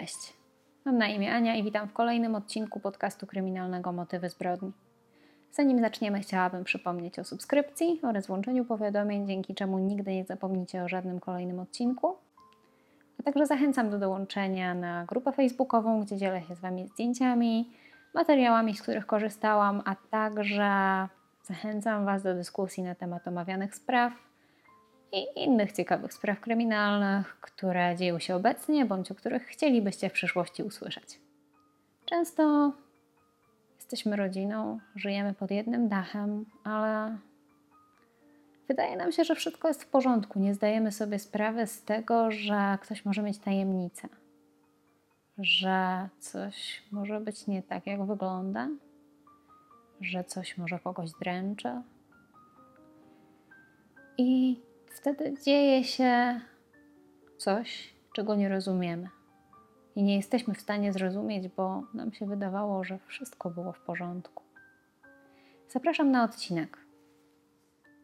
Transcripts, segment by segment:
Cześć. Mam na imię Ania i witam w kolejnym odcinku podcastu kryminalnego Motywy zbrodni. Zanim zaczniemy, chciałabym przypomnieć o subskrypcji oraz włączeniu powiadomień, dzięki czemu nigdy nie zapomnicie o żadnym kolejnym odcinku. A także zachęcam do dołączenia na grupę facebookową, gdzie dzielę się z Wami zdjęciami, materiałami, z których korzystałam, a także zachęcam Was do dyskusji na temat omawianych spraw i innych ciekawych spraw kryminalnych, które dzieją się obecnie bądź o których chcielibyście w przyszłości usłyszeć. Często jesteśmy rodziną, żyjemy pod jednym dachem, ale wydaje nam się, że wszystko jest w porządku. Nie zdajemy sobie sprawy z tego, że ktoś może mieć tajemnicę, że coś może być nie tak, jak wygląda, że coś może kogoś dręczy. I wtedy dzieje się coś, czego nie rozumiemy. I nie jesteśmy w stanie zrozumieć, bo nam się wydawało, że wszystko było w porządku. Zapraszam na odcinek.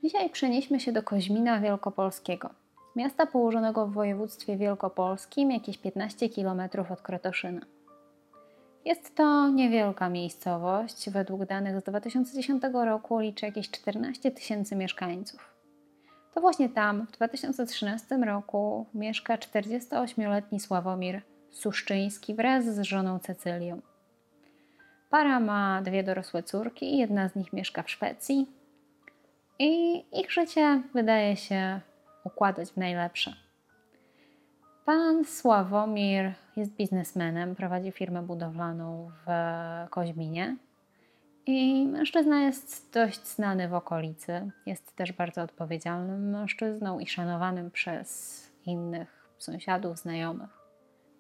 Dzisiaj przenieśmy się do Koźmina Wielkopolskiego, miasta położonego w województwie wielkopolskim, jakieś 15 km od Krotoszyna. Jest to niewielka miejscowość. Według danych z 2010 roku liczy jakieś 14 tysięcy mieszkańców. To właśnie tam w 2013 roku mieszka 48-letni Sławomir Suszczyński wraz z żoną Cecylią. Para ma dwie dorosłe córki, jedna z nich mieszka w Szwecji i ich życie wydaje się układać w najlepsze. Pan Sławomir jest biznesmenem, prowadzi firmę budowlaną w Koźminie i mężczyzna jest dość znany w okolicy. Jest też bardzo odpowiedzialnym mężczyzną i szanowanym przez innych sąsiadów, znajomych.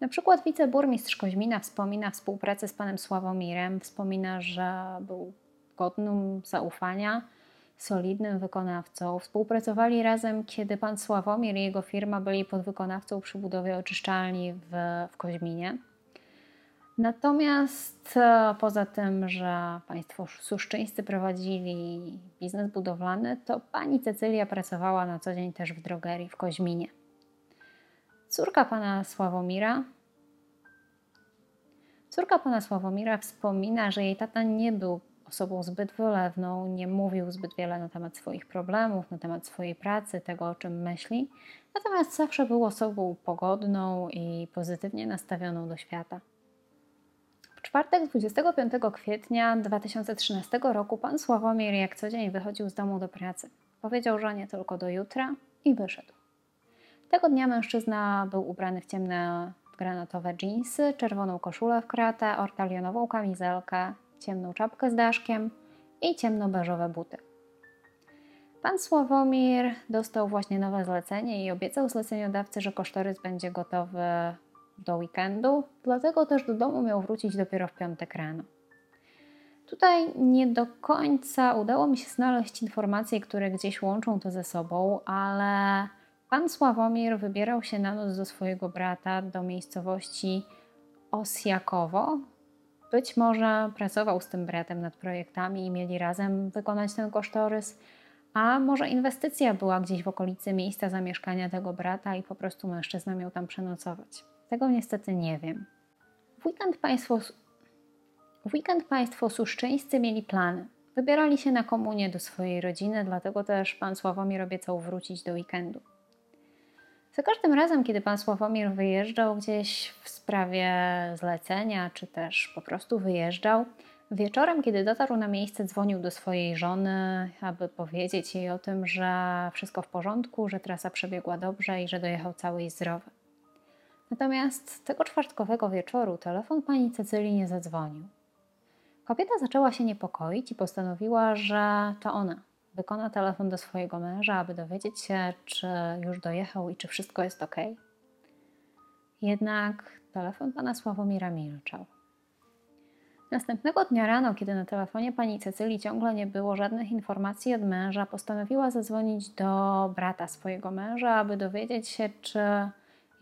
Na przykład wiceburmistrz Koźmina wspomina współpracę z panem Sławomirem, wspomina, że był godnym zaufania, solidnym wykonawcą. Współpracowali razem, kiedy pan Sławomir i jego firma byli podwykonawcą przy budowie oczyszczalni w, w Koźminie. Natomiast e, poza tym, że Państwo suszczyńscy prowadzili biznes budowlany, to pani Cecylia pracowała na co dzień też w drogerii w Koźminie. Córka pana Sławomira Córka pana Sławomira wspomina, że jej tata nie był osobą zbyt wylewną, nie mówił zbyt wiele na temat swoich problemów, na temat swojej pracy, tego o czym myśli, natomiast zawsze był osobą pogodną i pozytywnie nastawioną do świata. W czwartek 25 kwietnia 2013 roku pan Sławomir jak co dzień wychodził z domu do pracy. Powiedział żonie tylko do jutra i wyszedł. Tego dnia mężczyzna był ubrany w ciemne granatowe dżinsy, czerwoną koszulę w kratę, ortalionową kamizelkę, ciemną czapkę z daszkiem i ciemno-beżowe buty. Pan Sławomir dostał właśnie nowe zlecenie i obiecał zleceniodawcy, że kosztorys będzie gotowy do weekendu, dlatego też do domu miał wrócić dopiero w piątek rano. Tutaj nie do końca udało mi się znaleźć informacje, które gdzieś łączą to ze sobą, ale pan Sławomir wybierał się na noc do swojego brata do miejscowości Osjakowo. Być może pracował z tym bratem nad projektami i mieli razem wykonać ten kosztorys, a może inwestycja była gdzieś w okolicy miejsca zamieszkania tego brata i po prostu mężczyzna miał tam przenocować. Tego niestety nie wiem. W weekend państwo, w weekend państwo suszczyńscy mieli plany. Wybierali się na komunię do swojej rodziny, dlatego też pan Sławomir obiecał wrócić do weekendu. Za każdym razem, kiedy pan Sławomir wyjeżdżał gdzieś w sprawie zlecenia, czy też po prostu wyjeżdżał, wieczorem, kiedy dotarł na miejsce, dzwonił do swojej żony, aby powiedzieć jej o tym, że wszystko w porządku, że trasa przebiegła dobrze i że dojechał cały i zdrowy. Natomiast tego czwartkowego wieczoru telefon pani Cecylii nie zadzwonił. Kobieta zaczęła się niepokoić i postanowiła, że to ona wykona telefon do swojego męża, aby dowiedzieć się, czy już dojechał i czy wszystko jest ok. Jednak telefon pana Sławomira milczał. Następnego dnia rano, kiedy na telefonie pani Cecylii ciągle nie było żadnych informacji od męża, postanowiła zadzwonić do brata swojego męża, aby dowiedzieć się, czy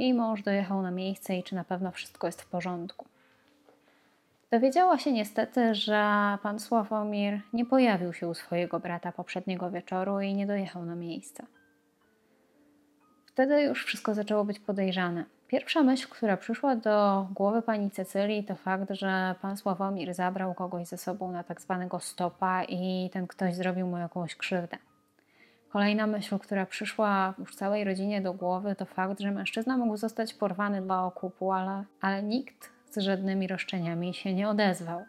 jej mąż dojechał na miejsce i czy na pewno wszystko jest w porządku. Dowiedziała się niestety, że pan Sławomir nie pojawił się u swojego brata poprzedniego wieczoru i nie dojechał na miejsce. Wtedy już wszystko zaczęło być podejrzane. Pierwsza myśl, która przyszła do głowy pani Cecylii, to fakt, że pan Sławomir zabrał kogoś ze sobą na tak zwanego stopa i ten ktoś zrobił mu jakąś krzywdę. Kolejna myśl, która przyszła już całej rodzinie do głowy, to fakt, że mężczyzna mógł zostać porwany dla okupu, ale, ale nikt z żadnymi roszczeniami się nie odezwał.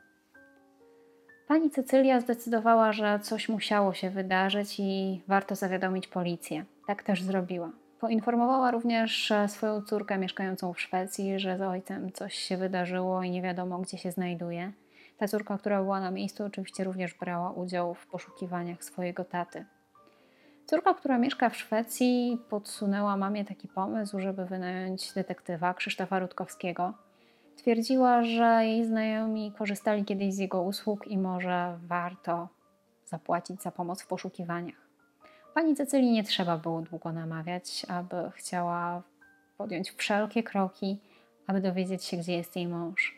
Pani Cecylia zdecydowała, że coś musiało się wydarzyć i warto zawiadomić policję. Tak też zrobiła. Poinformowała również swoją córkę mieszkającą w Szwecji, że z ojcem coś się wydarzyło i nie wiadomo, gdzie się znajduje. Ta córka, która była na miejscu, oczywiście również brała udział w poszukiwaniach swojego taty. Córka, która mieszka w Szwecji, podsunęła mamie taki pomysł, żeby wynająć detektywa Krzysztofa Rutkowskiego. Twierdziła, że jej znajomi korzystali kiedyś z jego usług i może warto zapłacić za pomoc w poszukiwaniach. Pani Cecylii nie trzeba było długo namawiać, aby chciała podjąć wszelkie kroki, aby dowiedzieć się, gdzie jest jej mąż.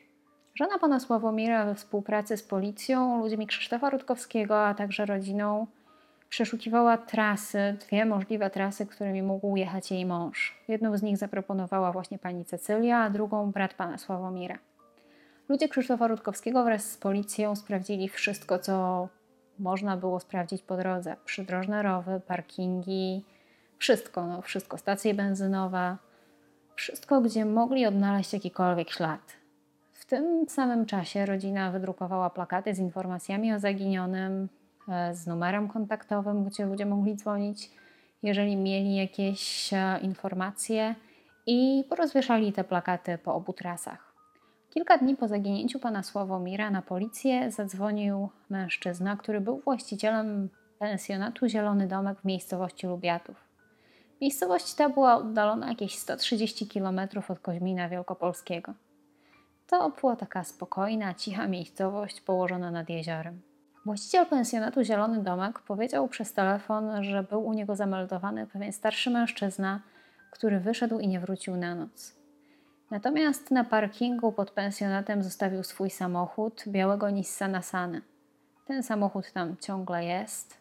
Żona pana Sławomira we współpracy z policją, ludźmi Krzysztofa Rutkowskiego, a także rodziną przeszukiwała trasy, dwie możliwe trasy, którymi mógł jechać jej mąż. Jedną z nich zaproponowała właśnie pani Cecylia, a drugą brat pana Sławomira. Ludzie Krzysztofa Rutkowskiego wraz z policją sprawdzili wszystko, co można było sprawdzić po drodze. Przydrożne rowy, parkingi, wszystko, no wszystko, stacje benzynowe, wszystko, gdzie mogli odnaleźć jakikolwiek ślad. W tym samym czasie rodzina wydrukowała plakaty z informacjami o zaginionym, z numerem kontaktowym, gdzie ludzie mogli dzwonić, jeżeli mieli jakieś e, informacje i porozwieszali te plakaty po obu trasach. Kilka dni po zaginięciu pana Sławomira na policję zadzwonił mężczyzna, który był właścicielem pensjonatu Zielony Domek w miejscowości Lubiatów. Miejscowość ta była oddalona jakieś 130 km od Koźmina Wielkopolskiego. To była taka spokojna, cicha miejscowość położona nad jeziorem. Właściciel pensjonatu Zielony Domek powiedział przez telefon, że był u niego zameldowany pewien starszy mężczyzna, który wyszedł i nie wrócił na noc. Natomiast na parkingu pod pensjonatem zostawił swój samochód białego Nissana Sany. Ten samochód tam ciągle jest.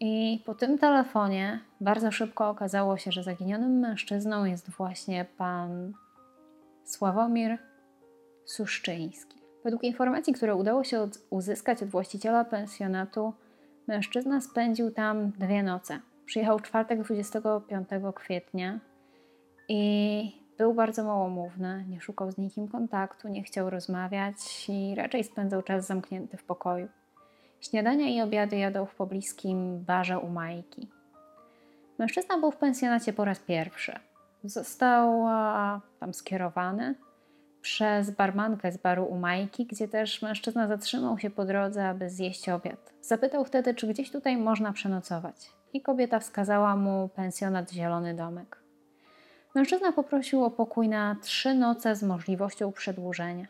I po tym telefonie bardzo szybko okazało się, że zaginionym mężczyzną jest właśnie pan Sławomir Suszczyński. Według informacji, które udało się uzyskać od właściciela pensjonatu, mężczyzna spędził tam dwie noce. Przyjechał czwartek 25 kwietnia i był bardzo małomówny, nie szukał z nikim kontaktu, nie chciał rozmawiać i raczej spędzał czas zamknięty w pokoju. Śniadania i obiady jadał w pobliskim barze u Majki. Mężczyzna był w pensjonacie po raz pierwszy. Został tam skierowany przez barmankę z baru u Majki, gdzie też mężczyzna zatrzymał się po drodze, aby zjeść obiad. Zapytał wtedy, czy gdzieś tutaj można przenocować. I kobieta wskazała mu pensjonat Zielony Domek. Mężczyzna poprosił o pokój na trzy noce z możliwością przedłużenia.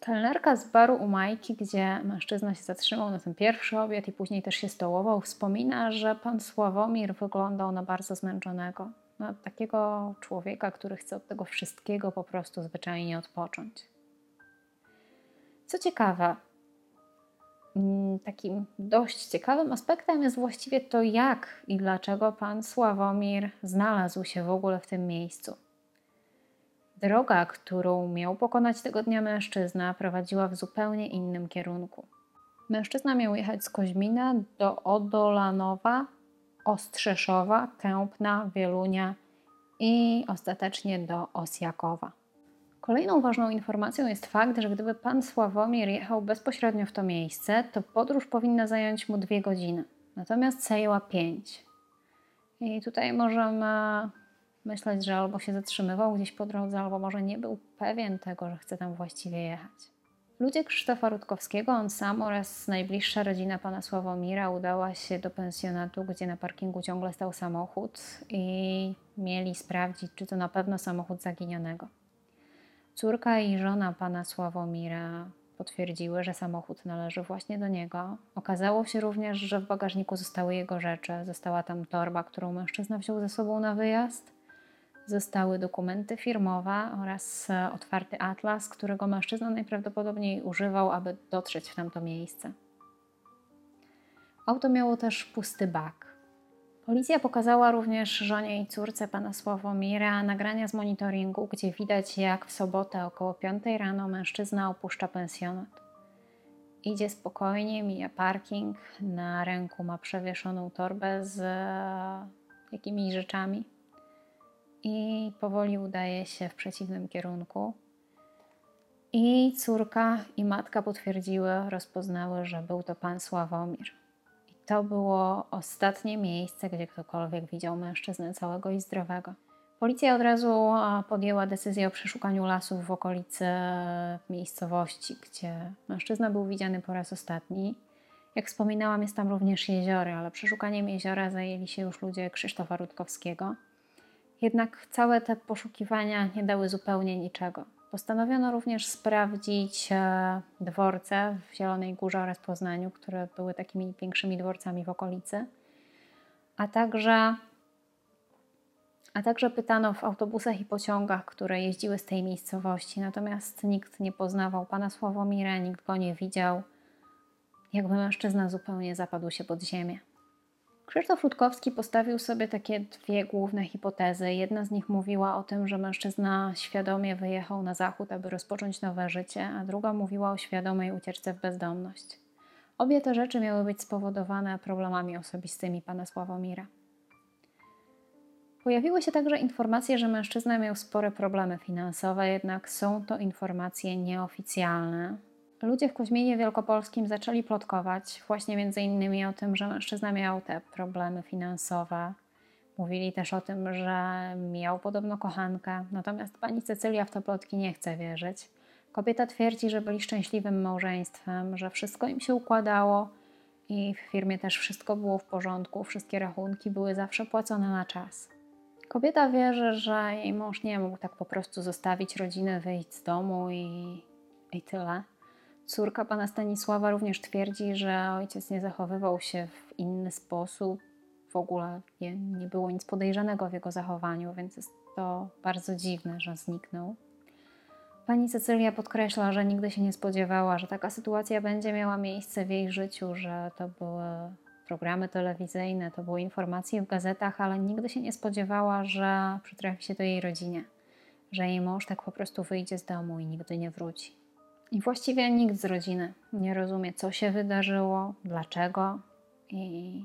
Kelnerka z baru u Majki, gdzie mężczyzna się zatrzymał na ten pierwszy obiad i później też się stołował, wspomina, że pan Sławomir wyglądał na bardzo zmęczonego. Na takiego człowieka, który chce od tego wszystkiego po prostu zwyczajnie odpocząć. Co ciekawe, Mm, takim dość ciekawym aspektem jest właściwie to, jak i dlaczego pan Sławomir znalazł się w ogóle w tym miejscu. Droga, którą miał pokonać tego dnia mężczyzna, prowadziła w zupełnie innym kierunku. Mężczyzna miał jechać z Koźmina do Odolanowa, Ostrzeszowa, Kępna, Wielunia i ostatecznie do Osjakowa. Kolejną ważną informacją jest fakt, że gdyby pan Sławomir jechał bezpośrednio w to miejsce, to podróż powinna zająć mu dwie godziny. Natomiast zajęła pięć. I tutaj możemy myśleć, że albo się zatrzymywał gdzieś po drodze, albo może nie był pewien tego, że chce tam właściwie jechać. Ludzie Krzysztofa Rutkowskiego, on sam oraz najbliższa rodzina pana Sławomira udała się do pensjonatu, gdzie na parkingu ciągle stał samochód i mieli sprawdzić, czy to na pewno samochód zaginionego. Córka i żona pana Sławomira potwierdziły, że samochód należy właśnie do niego. Okazało się również, że w bagażniku zostały jego rzeczy. Została tam torba, którą mężczyzna wziął ze sobą na wyjazd. Zostały dokumenty firmowe oraz e, otwarty atlas, którego mężczyzna najprawdopodobniej używał, aby dotrzeć w tamto miejsce. Auto miało też pusty bak. Policja pokazała również żonie i córce pana Sławomira nagrania z monitoringu, gdzie widać jak w sobotę około 5 rano mężczyzna opuszcza pensjonat. Idzie spokojnie, mija parking, na ręku ma przewieszoną torbę z jakimiś rzeczami i powoli udaje się w przeciwnym kierunku. I córka i matka potwierdziły, rozpoznały, że był to pan Sławomir. I to było ostatnie miejsce, gdzie ktokolwiek widział mężczyznę całego i zdrowego. Policja od razu podjęła decyzję o przeszukaniu lasów w okolicy miejscowości, gdzie mężczyzna był widziany po raz ostatni. Jak wspominałam, jest tam również jezioro, ale przeszukaniem jeziora zajęli się już ludzie Krzysztofa Rutkowskiego. Jednak całe te poszukiwania nie dały zupełnie niczego. Postanowiono również sprawdzić e, dworce w Zielonej Górze oraz Poznaniu, które były takimi większymi dworcami w okolicy, a także, a także pytano w autobusach i pociągach, które jeździły z tej miejscowości. Natomiast nikt nie poznawał pana Sławomira, nikt go nie widział, jakby mężczyzna zupełnie zapadł się pod ziemię. Krzysztof Rutkowski postawił sobie takie dwie główne hipotezy. Jedna z nich mówiła o tym, że mężczyzna świadomie wyjechał na zachód, aby rozpocząć nowe życie, a druga mówiła o świadomej ucieczce w bezdomność. Obie te rzeczy miały być spowodowane problemami osobistymi pana Sławomira. Pojawiły się także informacje, że mężczyzna miał spore problemy finansowe, jednak są to informacje nieoficjalne. Ludzie w Koźminie Wielkopolskim zaczęli plotkować właśnie między innymi o tym, że mężczyzna miał te problemy finansowe. Mówili też o tym, że miał podobno kochankę, natomiast pani Cecylia w te plotki nie chce wierzyć. Kobieta twierdzi, że byli szczęśliwym małżeństwem, że wszystko im się układało i w firmie też wszystko było w porządku, wszystkie rachunki były zawsze płacone na czas. Kobieta wierzy, że jej mąż nie mógł tak po prostu zostawić rodziny, wyjść z domu i, i tyle. Córka pana Stanisława również twierdzi, że ojciec nie zachowywał się w inny sposób. W ogóle nie, nie było nic podejrzanego w jego zachowaniu, więc jest to bardzo dziwne, że zniknął. Pani Cecylia podkreśla, że nigdy się nie spodziewała, że taka sytuacja będzie miała miejsce w jej życiu, że to były programy telewizyjne, to były informacje w gazetach, ale nigdy się nie spodziewała, że przytrafi się to jej rodzinie, że jej mąż tak po prostu wyjdzie z domu i nigdy nie wróci. I właściwie nikt z rodziny nie rozumie, co się wydarzyło, dlaczego, i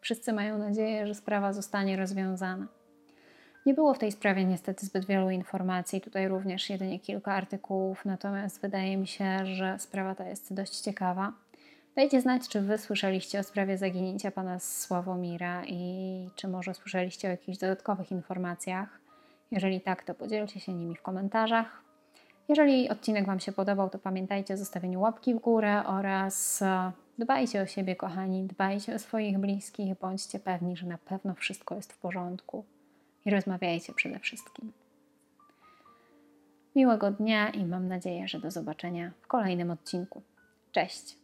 wszyscy mają nadzieję, że sprawa zostanie rozwiązana. Nie było w tej sprawie niestety zbyt wielu informacji, tutaj również jedynie kilka artykułów, natomiast wydaje mi się, że sprawa ta jest dość ciekawa. Dajcie znać, czy Wy słyszeliście o sprawie zaginięcia pana Sławomira i czy może słyszeliście o jakichś dodatkowych informacjach. Jeżeli tak, to podzielcie się nimi w komentarzach. Jeżeli odcinek Wam się podobał, to pamiętajcie o zostawieniu łapki w górę oraz e, dbajcie o siebie, kochani, dbajcie o swoich bliskich, bądźcie pewni, że na pewno wszystko jest w porządku i rozmawiajcie przede wszystkim. Miłego dnia i mam nadzieję, że do zobaczenia w kolejnym odcinku. Cześć!